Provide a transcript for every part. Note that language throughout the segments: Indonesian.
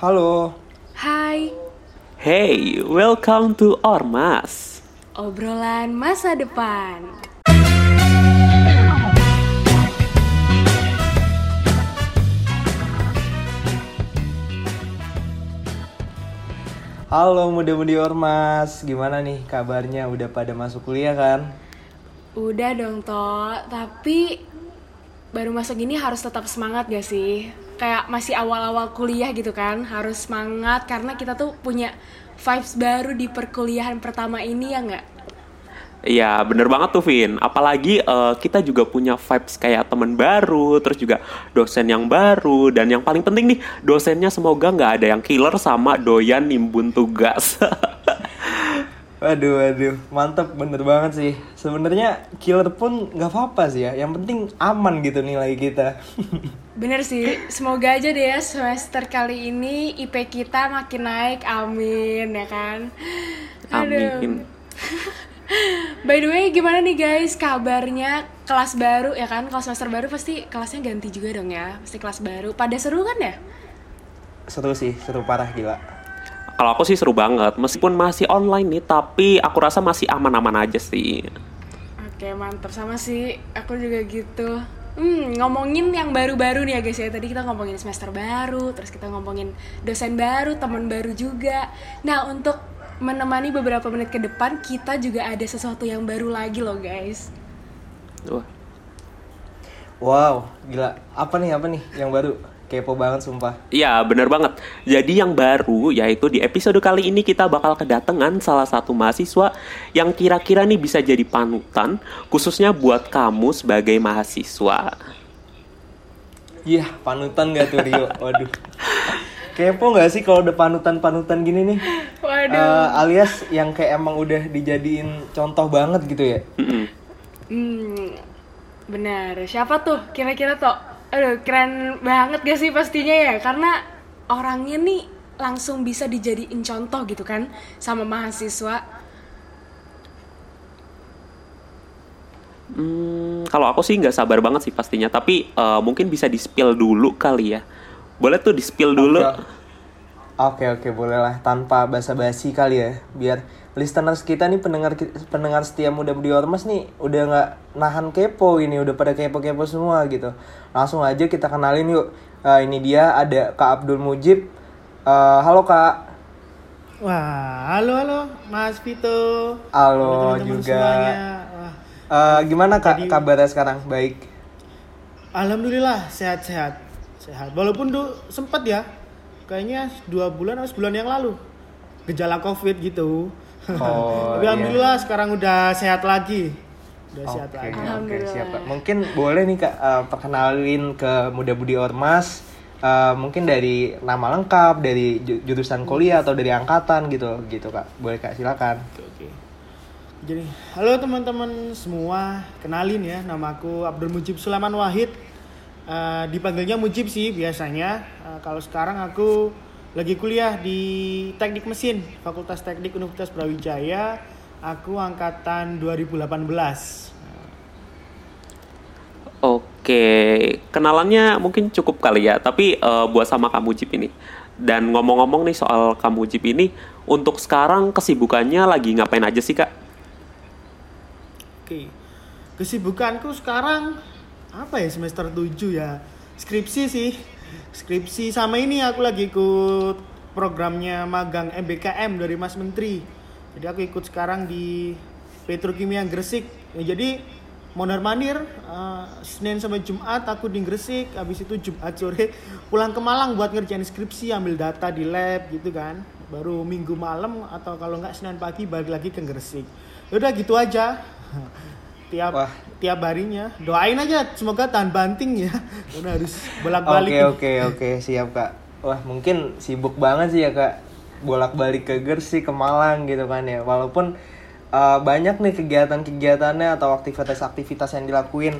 Halo. Hai, Hey, welcome to Ormas. obrolan masa depan. Halo muda-mudi Ormas, gimana nih kabarnya? Udah pada masuk kuliah kan? Udah dong, Toh. Tapi baru masuk gini harus tetap semangat gak sih? Kayak masih awal-awal kuliah gitu kan, harus semangat karena kita tuh punya vibes baru di perkuliahan pertama ini ya nggak? Iya, bener banget tuh, Vin. Apalagi eh, kita juga punya vibes kayak temen baru, terus juga dosen yang baru, dan yang paling penting nih, dosennya semoga nggak ada yang killer sama doyan nimbun tugas. Waduh, waduh, mantep bener banget sih. Sebenarnya killer pun nggak apa-apa sih ya. Yang penting aman gitu nilai kita. Bener sih, semoga aja deh ya semester kali ini IP kita makin naik, amin ya kan? Aduh. Amin. By the way, gimana nih guys kabarnya kelas baru ya kan? Kalau semester baru pasti kelasnya ganti juga dong ya, pasti kelas baru. Pada seru kan ya? Seru sih, seru parah gila. Kalau aku sih seru banget, meskipun masih online nih, tapi aku rasa masih aman-aman aja sih. Oke mantap sama sih, aku juga gitu. Hmm, ngomongin yang baru-baru nih ya guys ya. Tadi kita ngomongin semester baru, terus kita ngomongin dosen baru, teman baru juga. Nah untuk menemani beberapa menit ke depan, kita juga ada sesuatu yang baru lagi loh guys. Wah, Wow, gila. Apa nih, apa nih yang baru? Kepo banget sumpah. Iya, bener banget. Jadi yang baru, yaitu di episode kali ini kita bakal kedatangan salah satu mahasiswa yang kira-kira nih bisa jadi panutan, khususnya buat kamu sebagai mahasiswa. Iya, panutan gak tuh Rio? Waduh. Kepo gak sih kalau udah panutan-panutan gini nih? Waduh. Eh, alias yang kayak emang udah dijadiin contoh banget gitu ya? Mm-mm. Hmm, benar. Siapa tuh kira-kira tuh? Aduh, keren banget gak sih pastinya ya? Karena orangnya nih langsung bisa dijadiin contoh gitu kan sama mahasiswa. Hmm, kalau aku sih nggak sabar banget sih pastinya, tapi eh, mungkin bisa di-spill dulu kali ya. Boleh tuh di-spill dulu. Oke oke boleh lah tanpa basa-basi kali ya biar listeners kita nih pendengar pendengar setia muda di ormas nih udah nggak nahan kepo ini udah pada kepo-kepo semua gitu langsung aja kita kenalin yuk Eh, ini dia ada Kak Abdul Mujib Eh, halo Kak Wah, halo halo Mas Vito. halo Teman-teman juga semuanya. Wah, Eh, gimana Kak Jadi- kabarnya sekarang baik alhamdulillah sehat-sehat. Sehat. Walaupun tuh sempet ya, kayaknya dua bulan atau sebulan yang lalu gejala COVID gitu. Oh, Tapi iya. alhamdulillah sekarang udah sehat lagi. Udah sehat Oke, lagi. oke, Alhamdulillah. siap Kak. Mungkin boleh nih Kak eh, perkenalin ke Muda Budi Ormas eh, mungkin dari nama lengkap, dari ju- jurusan kuliah atau dari angkatan gitu gitu Kak. Boleh Kak, silakan. Oke, oke. Jadi, halo teman-teman semua, kenalin ya, namaku Abdul Mujib Sulaiman Wahid. Eh, dipanggilnya Mujib sih biasanya. Eh, kalau sekarang aku lagi kuliah di Teknik Mesin, Fakultas Teknik Universitas Brawijaya. Aku angkatan 2018. Oke, kenalannya mungkin cukup kali ya, tapi eh, buat sama kamu Jip ini. Dan ngomong-ngomong nih soal kamu Jip ini, untuk sekarang kesibukannya lagi ngapain aja sih kak? Oke. Kesibukanku sekarang apa ya semester 7 ya? Skripsi sih. Skripsi sama ini aku lagi ikut programnya magang MBKM dari Mas Menteri. Jadi aku ikut sekarang di Petrokimia Gresik. Ya, jadi mondar mandir eh, Senin sampai Jumat aku di Gresik, habis itu Jumat sore pulang ke Malang buat ngerjain skripsi, ambil data di lab gitu kan. Baru Minggu malam atau kalau nggak Senin pagi balik lagi ke Gresik. Ya udah gitu aja. tiap Wah. tiap harinya doain aja semoga tahan banting ya udah harus Oke bolak-balik oke oke siap Kak. Wah mungkin sibuk banget sih ya Kak. Bolak-balik ke Gresik ke Malang gitu kan ya. Walaupun eh, banyak nih kegiatan-kegiatannya atau aktivitas-aktivitas yang dilakuin.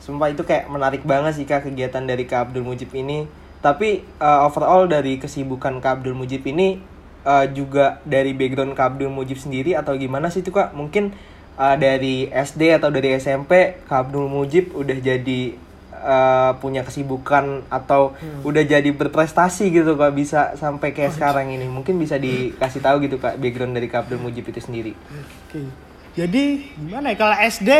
Sumpah itu kayak menarik banget sih Kak kegiatan dari Kak Abdul Mujib ini. Tapi eh, overall dari kesibukan Kak Abdul Mujib ini eh, juga dari background Kak Abdul Mujib sendiri atau gimana sih itu Kak? Mungkin eh, dari SD atau dari SMP Kak Abdul Mujib udah jadi eh, punya kesibukan atau udah jadi berprestasi gitu kak bisa sampai kayak sekarang ini mungkin bisa dikasih tahu gitu kak background dari Kak Abdul Mujib itu sendiri Oke. Jadi gimana ya kalau SD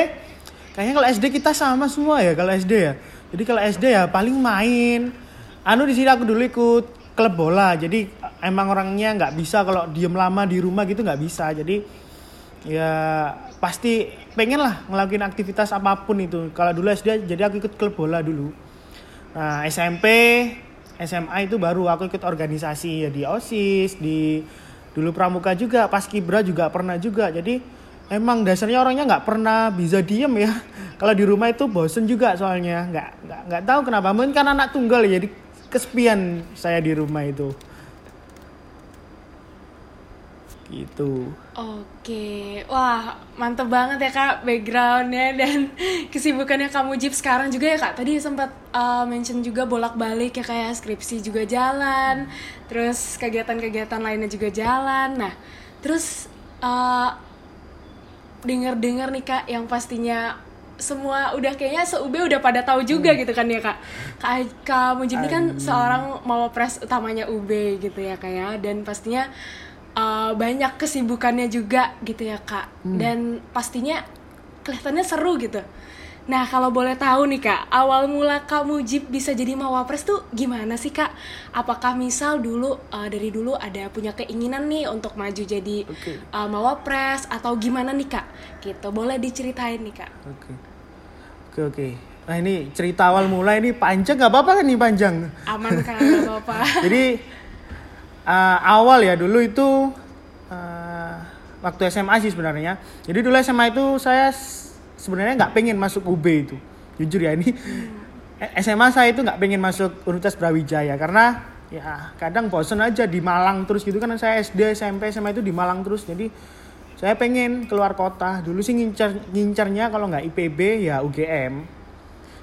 kayaknya kalau SD kita sama semua ya kalau SD ya. Jadi kalau SD ya paling main. Anu di sini aku dulu ikut klub bola. Jadi emang orangnya nggak bisa kalau diem lama di rumah gitu nggak bisa. Jadi ya pasti pengen lah ngelakuin aktivitas apa pun itu. Kalau dulu SD jadi aku ikut klub bola dulu. Nah SMP, SMA itu baru aku ikut organisasi ya di OSIS, di dulu pramuka juga, pas kibra juga pernah juga. Jadi emang dasarnya orangnya nggak pernah bisa diem ya. Kalau di rumah itu bosen juga soalnya, nggak nggak nggak tahu kenapa. Mungkin karena anak tunggal ya, jadi kesepian saya di rumah itu. Gitu. Oke, wah mantep banget ya kak backgroundnya dan kesibukannya Kak Mujib sekarang juga ya kak. Tadi sempat uh, mention juga bolak-balik ya kayak skripsi juga jalan, terus kegiatan-kegiatan lainnya juga jalan. Nah, terus uh, dengar-dengar nih kak yang pastinya semua udah kayaknya se-UB udah pada tahu juga gitu kan ya kak. Kak, kak Mujib ini kan seorang mawapres utamanya UB gitu ya kak ya dan pastinya uh, banyak kesibukannya juga gitu ya kak dan pastinya kelihatannya seru gitu. Nah kalau boleh tahu nih kak, awal mula Kak Mujib bisa jadi mawapres tuh gimana sih kak? Apakah misal dulu uh, dari dulu ada punya keinginan nih untuk maju jadi Oke. uh, mawapres atau gimana nih kak? Gitu boleh diceritain nih kak? Oke. Oke oke. Nah ini cerita awal mulai ini panjang nggak apa-apa kan nih panjang. Aman kak, gak apa-apa. Jadi uh, awal ya dulu itu uh, waktu SMA sih sebenarnya. Jadi dulu SMA itu saya sebenarnya nggak pengen masuk UB itu. Jujur ya ini SMA saya itu nggak pengen masuk Universitas Brawijaya karena ya kadang bosen aja di Malang terus gitu kan saya SD SMP SMA itu di Malang terus jadi saya pengen keluar kota dulu sih ngincar ngincarnya kalau nggak IPB ya UGM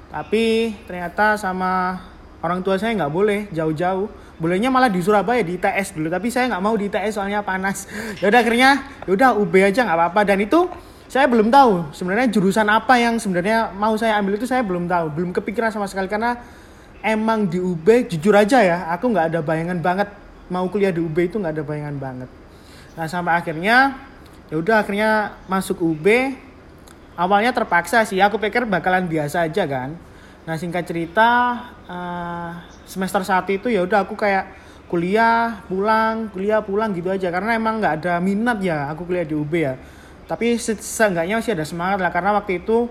tapi ternyata sama orang tua saya nggak boleh jauh-jauh. Bolehnya malah di Surabaya di ITS dulu tapi saya nggak mau di ITS soalnya panas. Ya udah akhirnya ya udah UB aja nggak apa-apa. Dan itu saya belum tahu sebenarnya jurusan apa yang sebenarnya mau saya ambil itu saya belum tahu. Belum kepikiran sama sekali karena emang di UB jujur aja ya aku nggak ada bayangan banget. Mau kuliah di UB itu nggak ada bayangan banget. Nah sampai akhirnya ya udah akhirnya masuk UB awalnya terpaksa sih aku pikir bakalan biasa aja kan nah singkat cerita eh, semester 1 itu ya udah aku kayak kuliah pulang kuliah pulang gitu aja. Karena emang nggak ada minat ya aku kuliah di UB ya. Tapi se- seenggaknya masih ada semangat lah. Karena waktu itu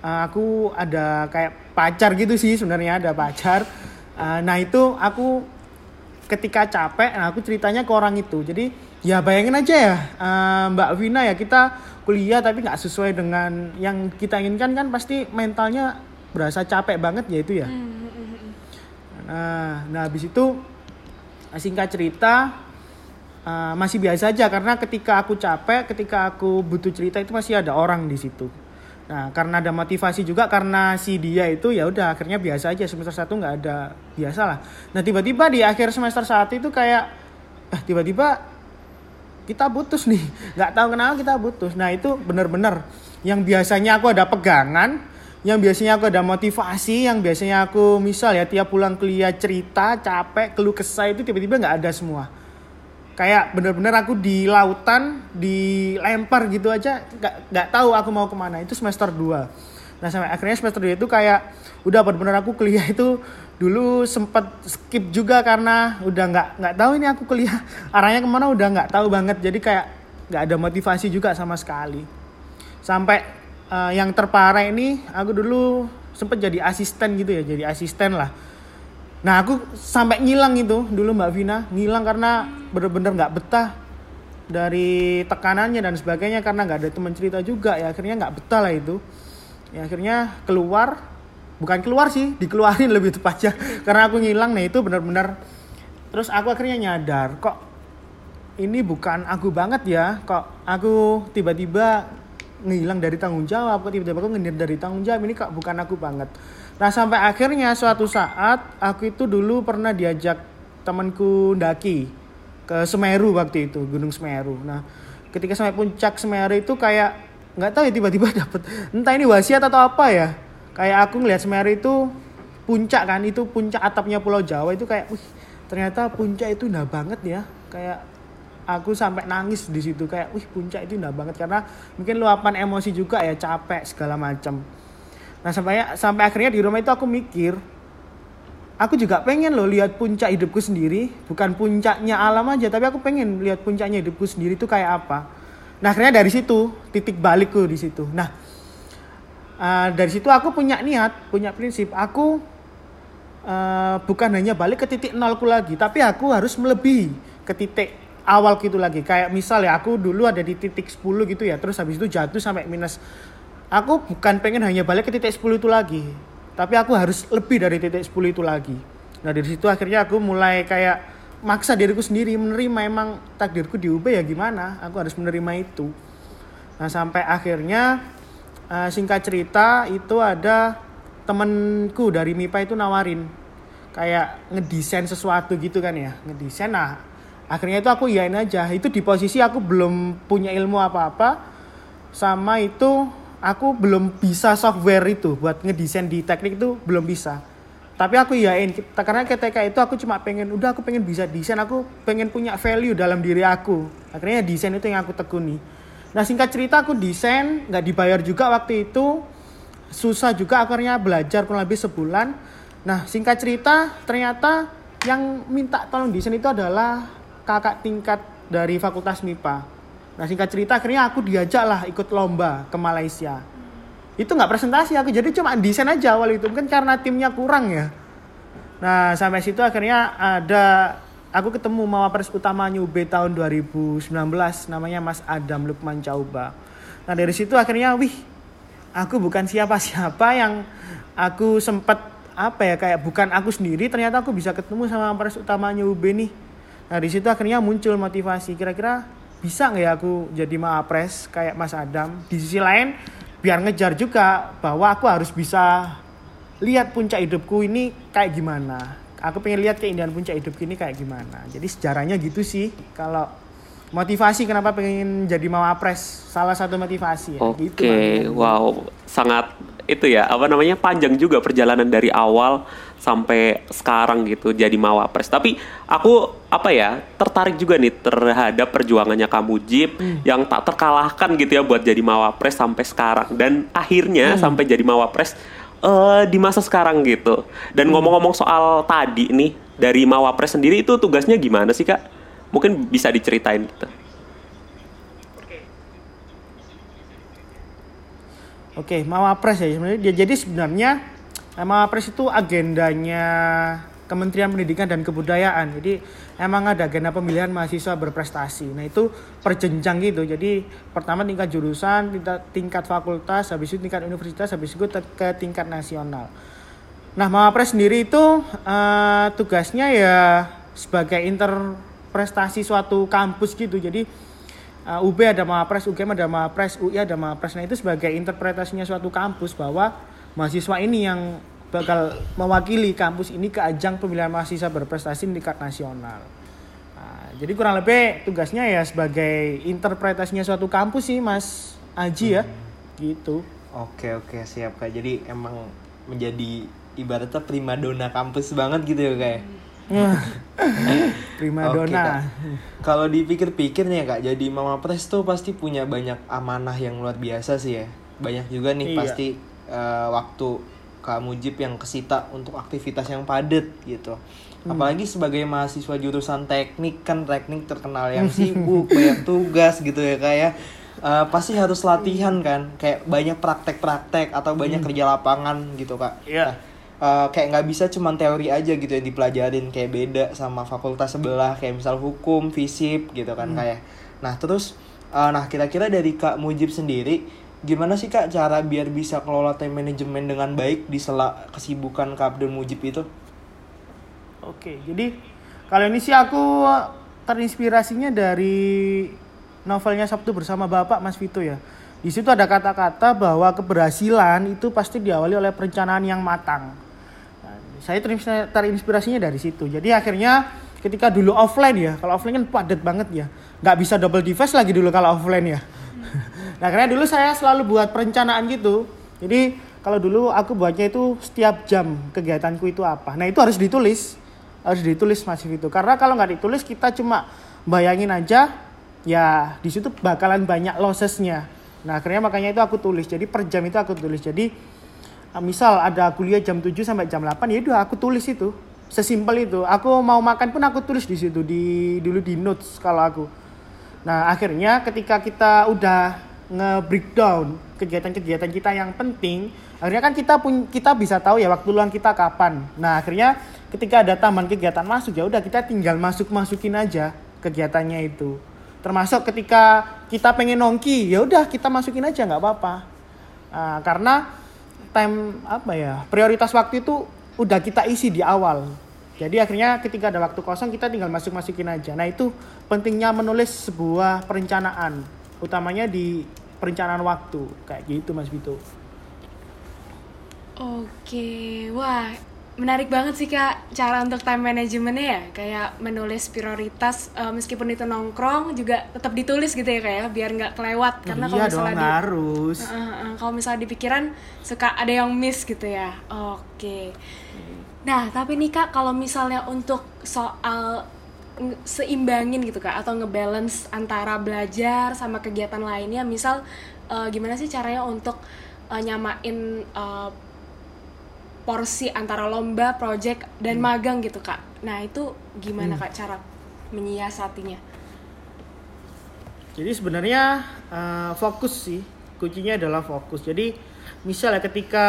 eh, aku ada kayak pacar gitu sih sebenarnya ada pacar. Eh, nah itu aku ketika capek nah aku ceritanya ke orang itu. Jadi ya bayangin aja ya eh, Mbak Vina ya kita kuliah tapi nggak sesuai dengan yang kita inginkan kan pasti mentalnya berasa capek banget ya itu ya? Nah nah habis itu singkat cerita eh, masih biasa aja karena ketika aku capek ketika aku butuh cerita itu masih ada orang di situ. Nah karena ada motivasi juga karena si dia itu ya udah akhirnya biasa aja semester satu nggak ada biasa lah. Nah tiba-tiba di akhir semester satu itu kayak eh tiba-tiba kita putus nih. Nggak tahu kenapa kita putus. Nah itu bener-bener yang biasanya aku ada pegangan yang biasanya aku ada motivasi yang biasanya aku misal ya tiap pulang kuliah cerita capek keluh kesah itu tiba-tiba nggak ada semua. Kayak bener-bener aku di lautan dilempar gitu aja nggak tahu aku mau ke mana. Itu semester 2 nah sampai akhirnya semester 2 itu kayak udah bener-bener aku kuliah itu dulu sempet skip juga karena udah nggak nggak tahu ini aku kuliah arahnya ke mana udah nggak tahu banget. Jadi kayak nggak ada motivasi juga sama sekali. Sampai eh, yang terparah ini aku dulu sempet jadi asisten gitu ya jadi asisten lah. Nah aku sampai ngilang itu dulu Mbak Vina ngilang karena bener-bener nggak betah dari tekanannya dan sebagainya karena nggak ada teman cerita juga ya akhirnya nggak betah lah itu. Ya akhirnya keluar bukan keluar sih dikeluarin lebih tepatnya karena aku ngilang nah itu bener-bener terus aku akhirnya nyadar kok ini bukan aku banget ya kok aku tiba-tiba ngilang dari tanggung jawab kok tiba-tiba aku ngendir dari tanggung jawab? Ini kok bukan aku banget. Nah sampai akhirnya suatu saat aku itu dulu pernah diajak temanku ndaki ke Semeru waktu itu Gunung Semeru. Nah ketika sampai puncak Semeru itu kayak nggak tahu ya tiba-tiba dapet entah ini wasiat atau apa ya. Kayak aku ngelihat Semeru itu puncak kan itu puncak atapnya Pulau Jawa itu kayak wih ternyata puncak itu indah banget ya. Kayak aku sampai nangis di situ kayak wih puncak itu indah banget. Karena mungkin luapan emosi juga ya capek segala macam nah sampai sampai akhirnya di rumah itu aku mikir aku juga pengen loh lihat puncak hidupku sendiri. Bukan puncaknya alam aja tapi aku pengen lihat puncaknya hidupku sendiri itu kayak apa. Nah akhirnya dari situ titik balikku di situ. Nah uh, dari situ aku punya niat punya prinsip. Aku uh, bukan hanya balik ke titik nolku lagi tapi aku harus melebihi ke titik awal gitu lagi. Kayak misal ya aku dulu ada di titik 10 gitu ya terus habis itu jatuh sampai minus. Aku bukan pengen hanya balik ke titik 10 itu lagi tapi aku harus lebih dari titik 10 itu lagi. Nah dari situ akhirnya aku mulai kayak maksa diriku sendiri menerima emang takdirku diubah ya gimana? Aku harus menerima itu. Nah sampai akhirnya uh, singkat cerita itu ada temenku dari MIPA itu nawarin kayak ngedesain sesuatu gitu kan ya ngedesain. Nah akhirnya itu aku yain aja. Itu di posisi aku belum punya ilmu apa-apa sama itu aku belum bisa software itu buat ngedesain di teknik itu belum bisa. Tapi aku yain karena ketika itu aku cuma pengen udah aku pengen bisa desain aku pengen punya value dalam diri aku. Akhirnya desain itu yang aku tekuni. Nah singkat cerita aku desain nggak dibayar juga waktu itu. Susah juga akhirnya belajar kurang lebih sebulan. Nah singkat cerita ternyata yang minta tolong desain itu adalah kakak tingkat dari Fakultas MIPA. Nah singkat cerita akhirnya aku diajak lah ikut lomba ke Malaysia. Itu nggak presentasi aku jadi cuma desain aja awal itu mungkin karena timnya kurang ya. Nah sampai situ akhirnya ada aku ketemu mawapres utama UB tahun 2019 namanya Mas Adam Lukman Cauba. Nah dari situ akhirnya wih aku bukan siapa-siapa yang aku sempat apa ya kayak bukan aku sendiri ternyata aku bisa ketemu sama pres utamanya UB nih Nah di situ akhirnya muncul motivasi kira-kira bisa nggak ya aku jadi maapres kayak Mas Adam. Di sisi lain biar ngejar juga bahwa aku harus bisa lihat puncak hidupku ini kayak gimana. Aku pengen lihat keindahan puncak hidup ini kayak gimana. Jadi sejarahnya gitu sih. Kalau motivasi kenapa pengen jadi mawapres salah satu motivasi ya. Oke, okay. gitu, wow, sangat itu ya apa namanya panjang juga perjalanan dari awal sampai sekarang gitu jadi mawapres. Tapi aku apa ya tertarik juga nih terhadap perjuangannya kamu Jeep hmm. yang tak terkalahkan gitu ya buat jadi mawapres sampai sekarang dan akhirnya hmm. sampai jadi mawapres uh, di masa sekarang gitu. Dan hmm. ngomong-ngomong hmm. soal tadi nih dari mawapres sendiri itu tugasnya gimana sih kak? Mungkin bisa diceritain gitu. Oke, Mawapres ya sebenarnya dia jadi sebenarnya eh, Mawapres itu agendanya Kementerian Pendidikan dan Kebudayaan. Jadi emang ada agenda pemilihan mahasiswa berprestasi. Nah itu perjenjang gitu. Jadi pertama tingkat jurusan, tingkat, tingkat fakultas, habis itu tingkat universitas, habis itu ke tingkat nasional. Nah Mawapres sendiri itu uh, tugasnya ya sebagai interprestasi suatu kampus gitu. Jadi uh, UB ada Mapres, UGM ada Mapres, UI ada Mapres. Nah itu sebagai interpretasinya suatu kampus bahwa mahasiswa ini yang bakal mewakili kampus ini ke ajang pemilihan mahasiswa berprestasi di tingkat nasional. Nah, jadi kurang lebih tugasnya ya sebagai interpretasinya suatu kampus sih Mas Aji ya, hmm. gitu. Oke oke siap kak. Jadi emang menjadi ibaratnya prima dona kampus banget gitu ya kayak. Prima dona. Kalau dipikir-pikir nih ya kak, jadi mama pres tuh pasti punya banyak amanah yang luar biasa sih ya. Banyak juga nih iya. pasti uh, waktu Kak Mujib yang kesita untuk aktivitas yang padat gitu. Hmm. Apalagi sebagai mahasiswa jurusan teknik kan teknik terkenal yang sibuk, banyak tugas gitu ya kayak. Ya. Uh, pasti harus latihan kan, kayak banyak praktek-praktek atau banyak hmm. kerja lapangan gitu kak. Iya. Nah, uh, kayak nggak bisa cuma teori aja gitu yang dipelajarin kayak beda sama fakultas sebelah kayak misal hukum, fisip gitu kan hmm. kayak. Nah terus, uh, nah kira-kira dari Kak Mujib sendiri gimana sih Kak cara biar bisa kelola time manajemen dengan baik di sela kesibukan Kak Abdul Mujib itu? Oke, jadi kalau ini sih aku terinspirasinya dari novelnya Sabtu bersama Bapak Mas Vito ya. Di situ ada kata-kata bahwa keberhasilan itu pasti diawali oleh perencanaan yang matang saya terinspirasinya dari situ jadi akhirnya ketika dulu offline ya kalau offline kan padat banget ya nggak bisa double device lagi dulu kalau offline ya nah karena dulu saya selalu buat perencanaan gitu jadi kalau dulu aku buatnya itu setiap jam kegiatanku itu apa. Nah itu harus ditulis, harus ditulis masih itu. Karena kalau nggak ditulis kita cuma bayangin aja, ya di situ bakalan banyak lossesnya. Nah akhirnya makanya itu aku tulis. Jadi per jam itu aku tulis. Jadi ah, misal ada kuliah jam 7 sampai jam 8 ya udah aku tulis itu. Sesimpel itu. Aku mau makan pun aku tulis di situ di dulu di notes kalau aku. Nah, akhirnya ketika kita udah nge-breakdown kegiatan-kegiatan kita yang penting, akhirnya kan kita pun kita bisa tahu ya waktu luang kita kapan. Nah, akhirnya ketika ada taman kegiatan masuk ya udah kita tinggal masuk-masukin aja kegiatannya itu. Termasuk ketika kita pengen nongki, ya udah kita masukin aja nggak apa-apa. Nah, karena time apa ya prioritas waktu itu udah kita isi di awal. Jadi akhirnya ketika ada waktu kosong kita tinggal masuk-masukin aja. Nah itu pentingnya menulis sebuah perencanaan, utamanya di perencanaan waktu kayak gitu Mas Vito. Oke, wah menarik banget sih kak cara untuk time managementnya ya. Kayak menulis prioritas eh, meskipun itu nongkrong juga tetap ditulis gitu ya kayak biar nggak kelewat. Karena kalau iya dong misalnya di, harus. Uh, uh, uh, kalau misalnya di pikiran suka ada yang miss gitu ya. Oke. Nah tapi nih kak kalau misalnya untuk soal seimbangin gitu kak atau ngebalance antara belajar sama kegiatan lainnya misal eh, gimana sih caranya untuk eh, nyamain eh, porsi antara lomba, project dan magang gitu kak. Nah itu gimana kak cara menyiasatinya? Jadi sebenarnya eh, fokus sih kuncinya adalah fokus. Jadi misalnya ketika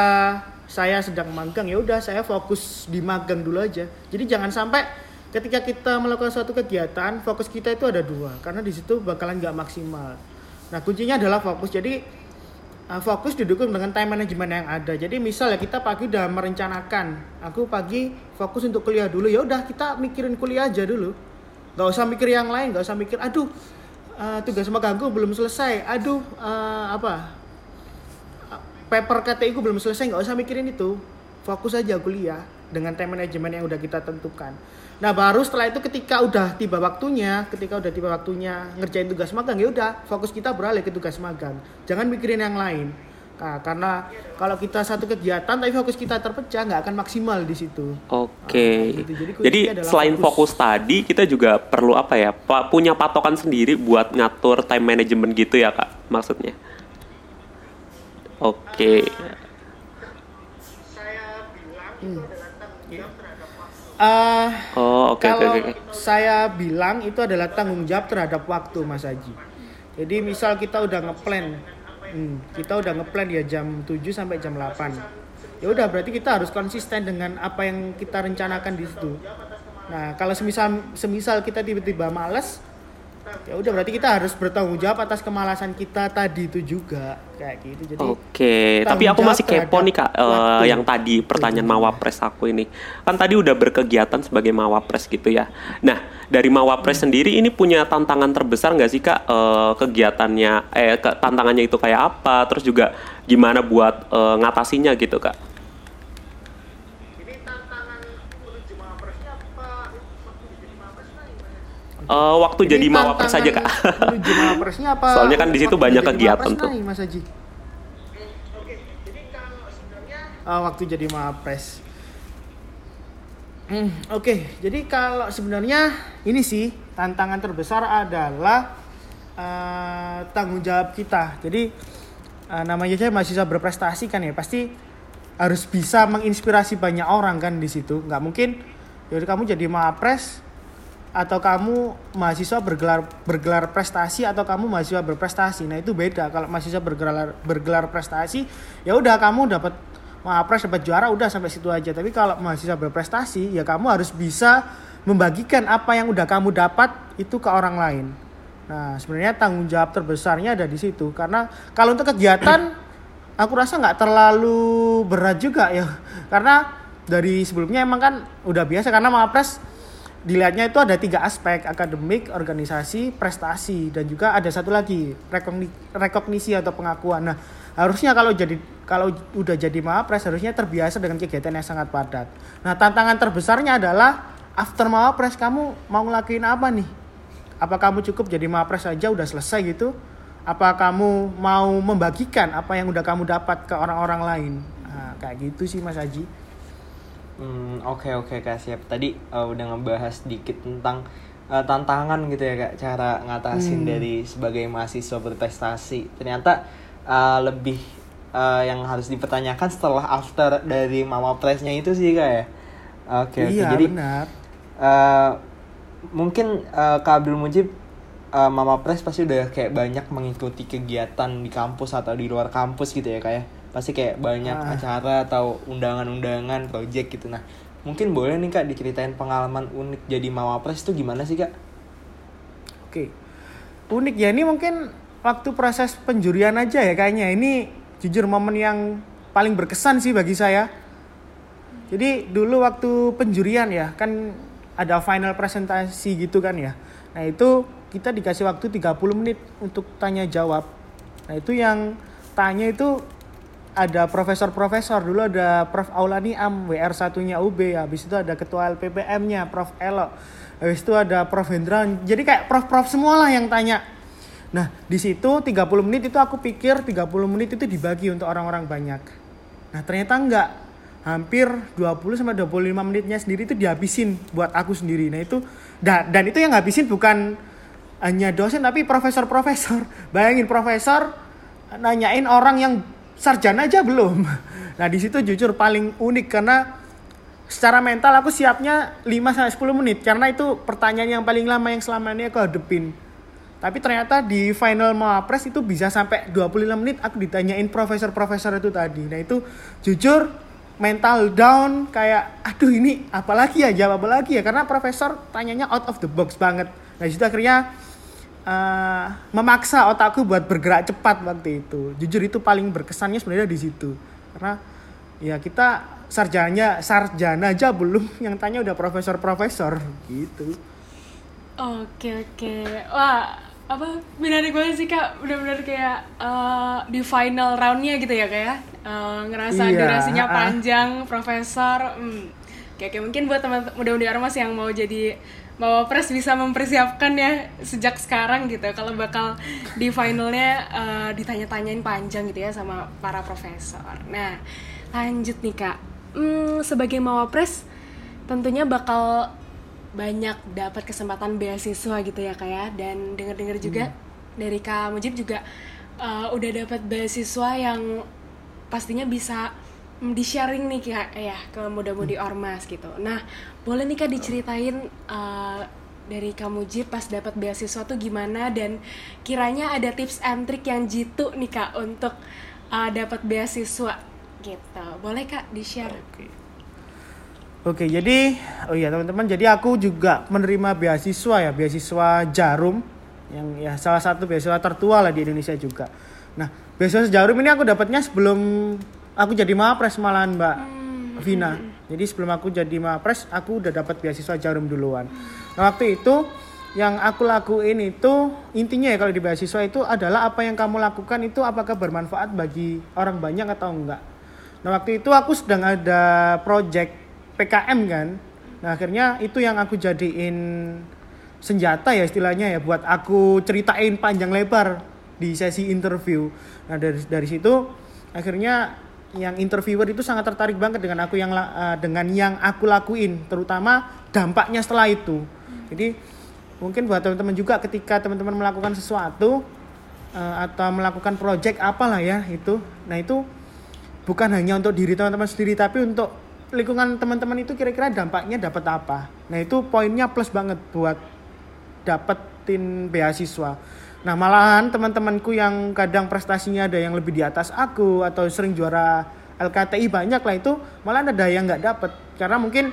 saya sedang magang ya udah saya fokus di magang dulu aja. Jadi jangan sampai ketika kita melakukan suatu kegiatan fokus kita itu ada dua karena di situ bakalan nggak maksimal. Nah kuncinya adalah fokus. Jadi uh, fokus didukung dengan time management yang ada. Jadi misal ya kita pagi udah merencanakan, aku pagi fokus untuk kuliah dulu. Ya udah kita mikirin kuliah aja dulu. Gak usah mikir yang lain, gak usah mikir aduh uh, tugas magangku belum selesai. Aduh uh, apa? Paper KTI ku belum selesai, nggak usah mikirin itu. Fokus aja kuliah dengan time management yang udah kita tentukan. Nah baru setelah itu ketika udah tiba waktunya, ketika udah tiba waktunya ngerjain tugas magang ya udah fokus kita beralih ke tugas magang. Jangan mikirin yang lain. Nah, karena kalau kita satu kegiatan tapi fokus kita terpecah nggak akan maksimal di situ. Oke. Ah, gitu. Jadi Jadi, selain fokus. fokus. tadi, kita juga perlu apa ya? punya patokan sendiri buat ngatur time management gitu ya kak? Maksudnya? Oke. Ah, Oh oke oke kalau oke. saya bilang itu adalah tanggung jawab terhadap waktu Mas Haji. Jadi misal kita udah ngeplan, hmm, kita udah ngeplan ya jam 7 sampai jam 8. Ya udah berarti kita harus konsisten dengan apa yang kita rencanakan di situ. Nah, kalau semisal semisal kita tiba-tiba males, ya udah berarti kita harus bertanggung jawab atas kemalasan kita tadi itu juga kayak gitu. Jadi Oke, tapi aku masih kepo nih kak, eh, waktu. yang tadi pertanyaan mawapres aku ini, kan tadi udah berkegiatan sebagai mawapres gitu ya. Nah, dari mawapres Hmm. sendiri ini punya tantangan terbesar nggak sih kak eh, kegiatannya, eh ke- tantangannya itu kayak apa? Terus juga gimana buat eh, ngatasinya gitu kak? Eh, waktu Ini jadi mawapres saja kak. tantangan menuju mawapresnya apa? Soalnya kan di situ banyak jadi kegiatan tuh. nih, Mas Haji. Ah, waktu jadi mawapres. Hmm, Oke, jadi kalau sebenarnya ini sih tantangan terbesar adalah eh, tanggung jawab kita. Jadi eh, namanya saya mahasiswa berprestasi kan ya, pasti harus bisa menginspirasi banyak orang kan di situ. Nggak mungkin, jadi kamu jadi mawapres atau kamu mahasiswa bergelar bergelar prestasi atau kamu mahasiswa berprestasi. Nah itu beda. Kalau mahasiswa bergelar bergelar prestasi ya udah kamu dapat mapres dapat juara udah sampai situ aja. Tapi kalau mahasiswa berprestasi ya kamu harus bisa membagikan apa yang udah kamu dapat itu ke orang lain. Nah sebenarnya tanggung jawab terbesarnya ada di situ. Karena kalau untuk kegiatan aku rasa nggak terlalu berat juga ya. Karena dari sebelumnya emang kan udah biasa karena mapres dilihatnya itu ada tiga aspek akademik, organisasi, prestasi dan juga ada satu lagi rekogni- rekognisi atau pengakuan. Nah harusnya kalau jadi kalau udah jadi mawapres harusnya terbiasa dengan kegiatan yang sangat padat. Nah tantangan terbesarnya adalah after mawapres kamu mau ngelakuin apa nih? Apa kamu cukup jadi mawapres saja udah selesai gitu? Apa kamu mau membagikan apa yang udah kamu dapat ke orang-orang lain? Nah, kayak gitu sih Mas Aji Hmm, oke oke kak siap. Tadi uh, udah ngebahas dikit tentang uh, tantangan gitu ya kak, cara ngatasin Hmm. dari sebagai mahasiswa berprestasi. Ternyata uh, lebih uh, yang harus dipertanyakan setelah after dari mama presnya itu sih kak ya. Oke oke. iya Jadi benar uh, mungkin uh, kak Abdul Mujib uh, mama pres pasti udah kayak banyak mengikuti kegiatan di kampus atau di luar kampus gitu ya kak ya. Pasti kayak banyak Ah. acara atau undangan-undangan, project gitu. Nah, mungkin boleh nih kak diceritain pengalaman unik jadi mama pres itu gimana sih kak? Oke. Unik ya ini mungkin waktu proses penjurian aja ya kayaknya. Ini jujur momen yang paling berkesan sih bagi saya. Jadi dulu waktu penjurian ya kan ada final presentasi gitu kan ya. Nah itu kita dikasih waktu 30 menit untuk tanya jawab. Nah itu yang tanya itu ada profesor-profesor. Dulu ada Prof. Aulani Am WR satunya UB habis itu ada ketua LPPM-nya Prof. Elo habis itu ada Prof. Hendran jadi kayak prof-prof semua lah yang tanya. Nah di situ 30 menit itu aku pikir 30 menit itu dibagi untuk orang-orang banyak. Nah ternyata enggak. Hampir 20 sampai 25 menitnya sendiri itu dihabisin buat aku sendiri. Nah itu da- dan itu yang ngabisin bukan hanya dosen tapi profesor-profesor. Bayangin profesor nanyain orang yang sarjana aja belum. Nah, di situ jujur paling unik karena secara mental aku siapnya 5 sampai 10 menit karena itu pertanyaan yang paling lama yang selama ini aku hadepin. Tapi ternyata di final Mawapres itu bisa sampai 25 menit aku ditanyain profesor-profesor itu tadi. Nah, itu jujur mental down kayak aduh ini apalagi ya jawab apa lagi ya karena profesor tanyanya out of the box banget. Nah, situ akhirnya eh, memaksa otakku buat bergerak cepat waktu itu. Jujur itu paling berkesannya sebenarnya di situ. Karena ya kita sarjana sarjana aja belum yang tanya udah profesor-profesor gitu. Oke oke. Wah, apa menarik banget sih kak. Benar-benar kayak eh, di final roundnya gitu ya kak ya. Eh, ngerasa Iya, durasinya ah. panjang, profesor. Hmm. Oke, oke mungkin buat teman muda-mudi ormas yang mau jadi mau pres bisa mempersiapkan ya sejak sekarang gitu. Kalau bakal di finalnya eh, ditanya-tanyain panjang gitu ya sama para profesor. Nah, lanjut nih kak. Hmm, sebagai mawapres tentunya bakal banyak dapat kesempatan beasiswa gitu ya kak ya dan dengar-dengar juga dari kak Mujib juga uh, udah dapat beasiswa yang pastinya bisa di sharing nih kak ya ke muda-mudi ormas gitu nah boleh nih kak diceritain uh, dari kak Mujib pas dapat beasiswa tuh gimana dan kiranya ada tips and trick yang jitu nih kak untuk uh, dapat beasiswa gitu boleh kak di share Oke. Oke, jadi oh iya teman-teman, jadi aku juga menerima beasiswa ya, beasiswa Jarum yang ya salah satu beasiswa tertua lah di Indonesia juga. Nah, beasiswa Jarum ini aku dapatnya sebelum aku jadi Mapres malahan Mbak Vina. Jadi sebelum aku jadi Mapres, aku udah dapat beasiswa Jarum duluan. Nah, waktu itu yang aku lakuin itu intinya ya kalau di beasiswa itu adalah apa yang kamu lakukan itu apakah bermanfaat bagi orang banyak atau enggak. Nah waktu itu aku sedang ada project PKM kan. Nah akhirnya itu yang aku jadiin senjata ya istilahnya ya buat aku ceritain panjang lebar di sesi interview. Nah dari dari situ akhirnya yang interviewer itu sangat tertarik banget dengan aku yang eh, dengan yang aku lakuin, terutama dampaknya setelah itu. Jadi mungkin buat teman-teman juga ketika teman-teman melakukan sesuatu eh, atau melakukan project apalah ya itu, nah itu bukan hanya untuk diri teman-teman sendiri tapi untuk lingkungan teman-teman itu kira-kira dampaknya dapat apa. Nah itu poinnya plus banget buat dapetin beasiswa. Nah malahan teman-temanku yang kadang prestasinya ada yang lebih di atas aku atau sering juara LKTI banyak lah itu malah ada yang nggak dapet karena mungkin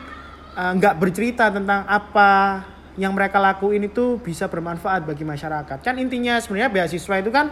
eh, nggak bercerita tentang apa yang mereka lakuin itu bisa bermanfaat bagi masyarakat. Kan intinya sebenarnya beasiswa itu kan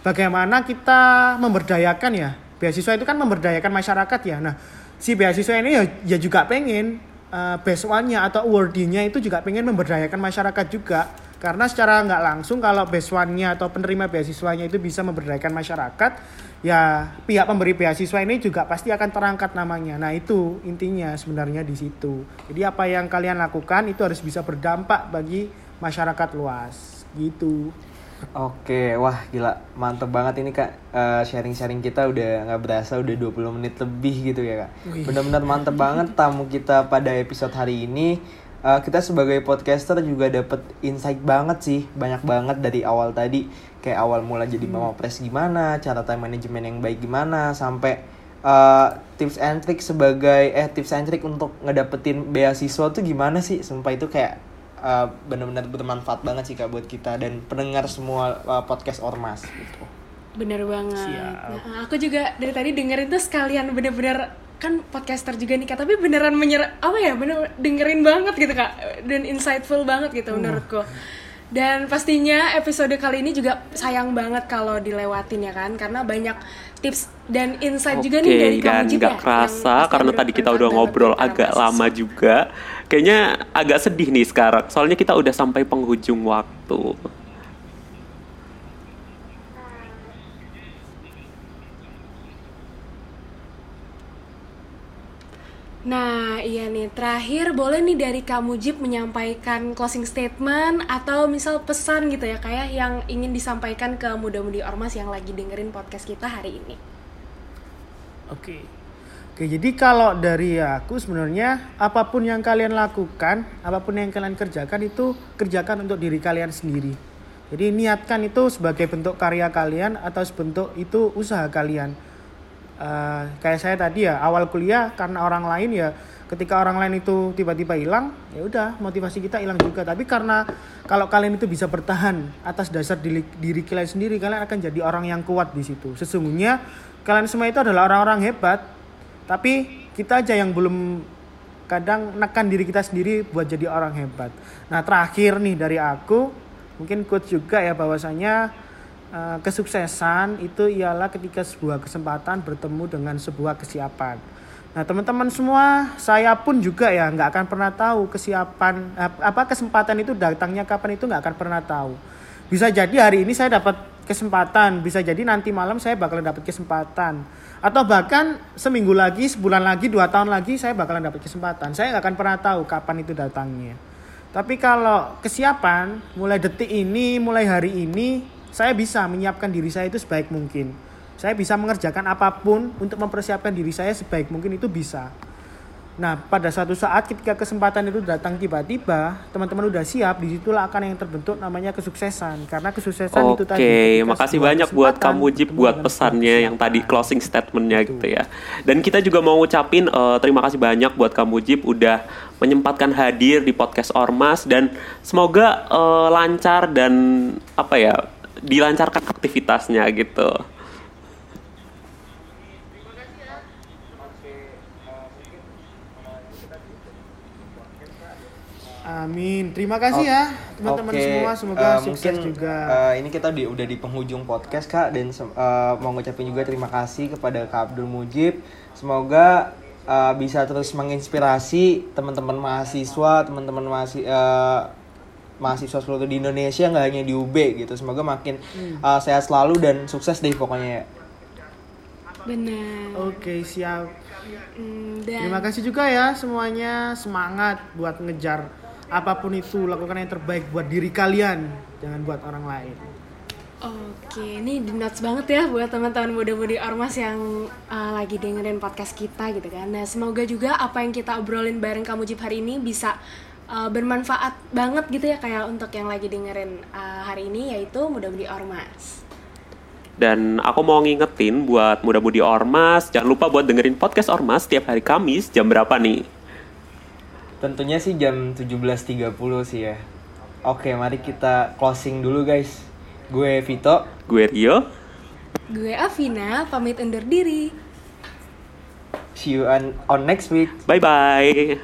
bagaimana kita memberdayakan ya. Beasiswa itu kan memberdayakan masyarakat ya. Nah si beasiswa ini ya, ya juga pengen uh, atau awardee-nya itu juga pengen memberdayakan masyarakat juga karena secara nggak langsung kalau best one-nya atau penerima beasiswanya itu bisa memberdayakan masyarakat ya pihak pemberi beasiswa ini juga pasti akan terangkat namanya nah itu intinya sebenarnya di situ jadi apa yang kalian lakukan itu harus bisa berdampak bagi masyarakat luas gitu Oke, wah gila, mantep banget ini kak Eh, sharing-sharing kita udah nggak berasa udah 20 menit lebih gitu ya kak. Wih. Bener-bener mantep banget tamu kita pada episode hari ini. Eh, kita sebagai podcaster juga dapet insight banget sih, banyak banget dari awal tadi. Kayak awal mula jadi mama pres gimana, cara time management yang baik gimana, sampai eh, tips and trick sebagai eh tips and trick untuk ngedapetin beasiswa tuh gimana sih? Sumpah itu kayak uh, benar-benar bermanfaat banget sih kak buat kita dan pendengar semua uh, podcast ormas gitu. Bener banget. Siap. Nah, aku juga dari tadi dengerin tuh sekalian bener-bener kan podcaster juga nih kak, tapi beneran menyer apa ya bener dengerin banget gitu kak dan insightful banget gitu menurutku. Dan pastinya episode kali ini juga sayang banget kalau dilewatin ya kan karena banyak tips dan insight juga nih dari dan kamu juga nggak kerasa karena tadi kita udah ngobrol agak lama juga. Kayaknya agak sedih nih sekarang. Soalnya kita udah sampai penghujung waktu. Nah, iya nih. Terakhir boleh nih dari kamu Jip menyampaikan closing statement atau misal pesan gitu ya kayak yang ingin disampaikan ke muda-mudi ormas yang lagi dengerin podcast kita hari ini. Oke. Oke, jadi kalau dari aku sebenarnya apa pun yang kalian lakukan, apa pun yang kalian kerjakan itu kerjakan untuk diri kalian sendiri. Jadi niatkan itu sebagai bentuk karya kalian atau sebentuk itu usaha kalian. Eh, kayak saya tadi ya awal kuliah karena orang lain ya ketika orang lain itu tiba-tiba hilang ya udah motivasi kita hilang juga. Tapi karena kalau kalian itu bisa bertahan atas dasar diri, diri kalian sendiri kalian akan jadi orang yang kuat di situ. Sesungguhnya kalian semua itu adalah orang-orang hebat tapi kita aja yang belum kadang nekan diri kita sendiri buat jadi orang hebat. Nah terakhir nih dari aku mungkin quote juga ya bahwasanya kesuksesan itu ialah ketika sebuah kesempatan bertemu dengan sebuah kesiapan. Nah teman-teman semua, saya pun juga ya nggak akan pernah tahu kesiapan ap- apa kesempatan itu datangnya kapan itu nggak akan pernah tahu. Bisa jadi hari ini saya dapat kesempatan, bisa jadi nanti malam saya bakalan dapat kesempatan, atau bahkan seminggu lagi, sebulan lagi, dua tahun lagi saya bakalan dapat kesempatan. Saya nggak akan pernah tahu kapan itu datangnya. Tapi kalau kesiapan, mulai detik ini, mulai hari ini, saya bisa menyiapkan diri saya itu sebaik mungkin. Saya bisa mengerjakan apa pun untuk mempersiapkan diri saya sebaik mungkin itu bisa. Nah, pada suatu saat ketika kesempatan itu datang tiba-tiba, teman-teman udah siap, di situlah akan yang terbentuk namanya kesuksesan. Karena kesuksesan itu tadi. Oke, makasih banyak buat kamu Jip buat pesannya yang tadi closing statementnya Betul. gitu ya. Dan kita juga mau ngucapin eh, terima kasih banyak buat kamu Jip udah menyempatkan hadir di podcast Ormas dan semoga eh, lancar dan apa ya dilancarkan aktivitasnya gitu. Amin. Terima kasih ya teman-teman Oke, semua. Semoga eh, sukses mungkin, juga. eh, ini kita di, udah di penghujung podcast kak dan eh, mau ngucapin juga terima kasih kepada Kak Abdul Mujib. Semoga eh, bisa terus menginspirasi teman-teman mahasiswa, teman-teman mahasiswa mahasiswa seluruh di Indonesia nggak hanya di UB gitu. Semoga makin Hmm. eh, sehat selalu dan sukses deh pokoknya ya. Benar. Oke, siap. Hmm, dan Terima kasih juga ya semuanya. Semangat buat ngejar apa pun itu, lakukan yang terbaik buat diri kalian, jangan buat orang lain. Oke, ini di notes banget ya buat teman-teman muda-mudi ormas yang uh, lagi dengerin podcast kita gitu kan. Nah, semoga juga apa yang kita obrolin bareng kamu Jip hari ini bisa uh, bermanfaat banget gitu ya kayak untuk yang lagi dengerin uh, hari ini yaitu muda-mudi ormas. Dan aku mau ngingetin buat muda-mudi Ormas, jangan lupa buat dengerin podcast Ormas setiap hari Kamis jam berapa nih? Tentunya sih jam 17.30 sih ya. Oke, mari kita closing dulu guys. Gue Vito. Gue Rio. Gue Avina, pamit undur diri. See you on, on next week. Bye bye.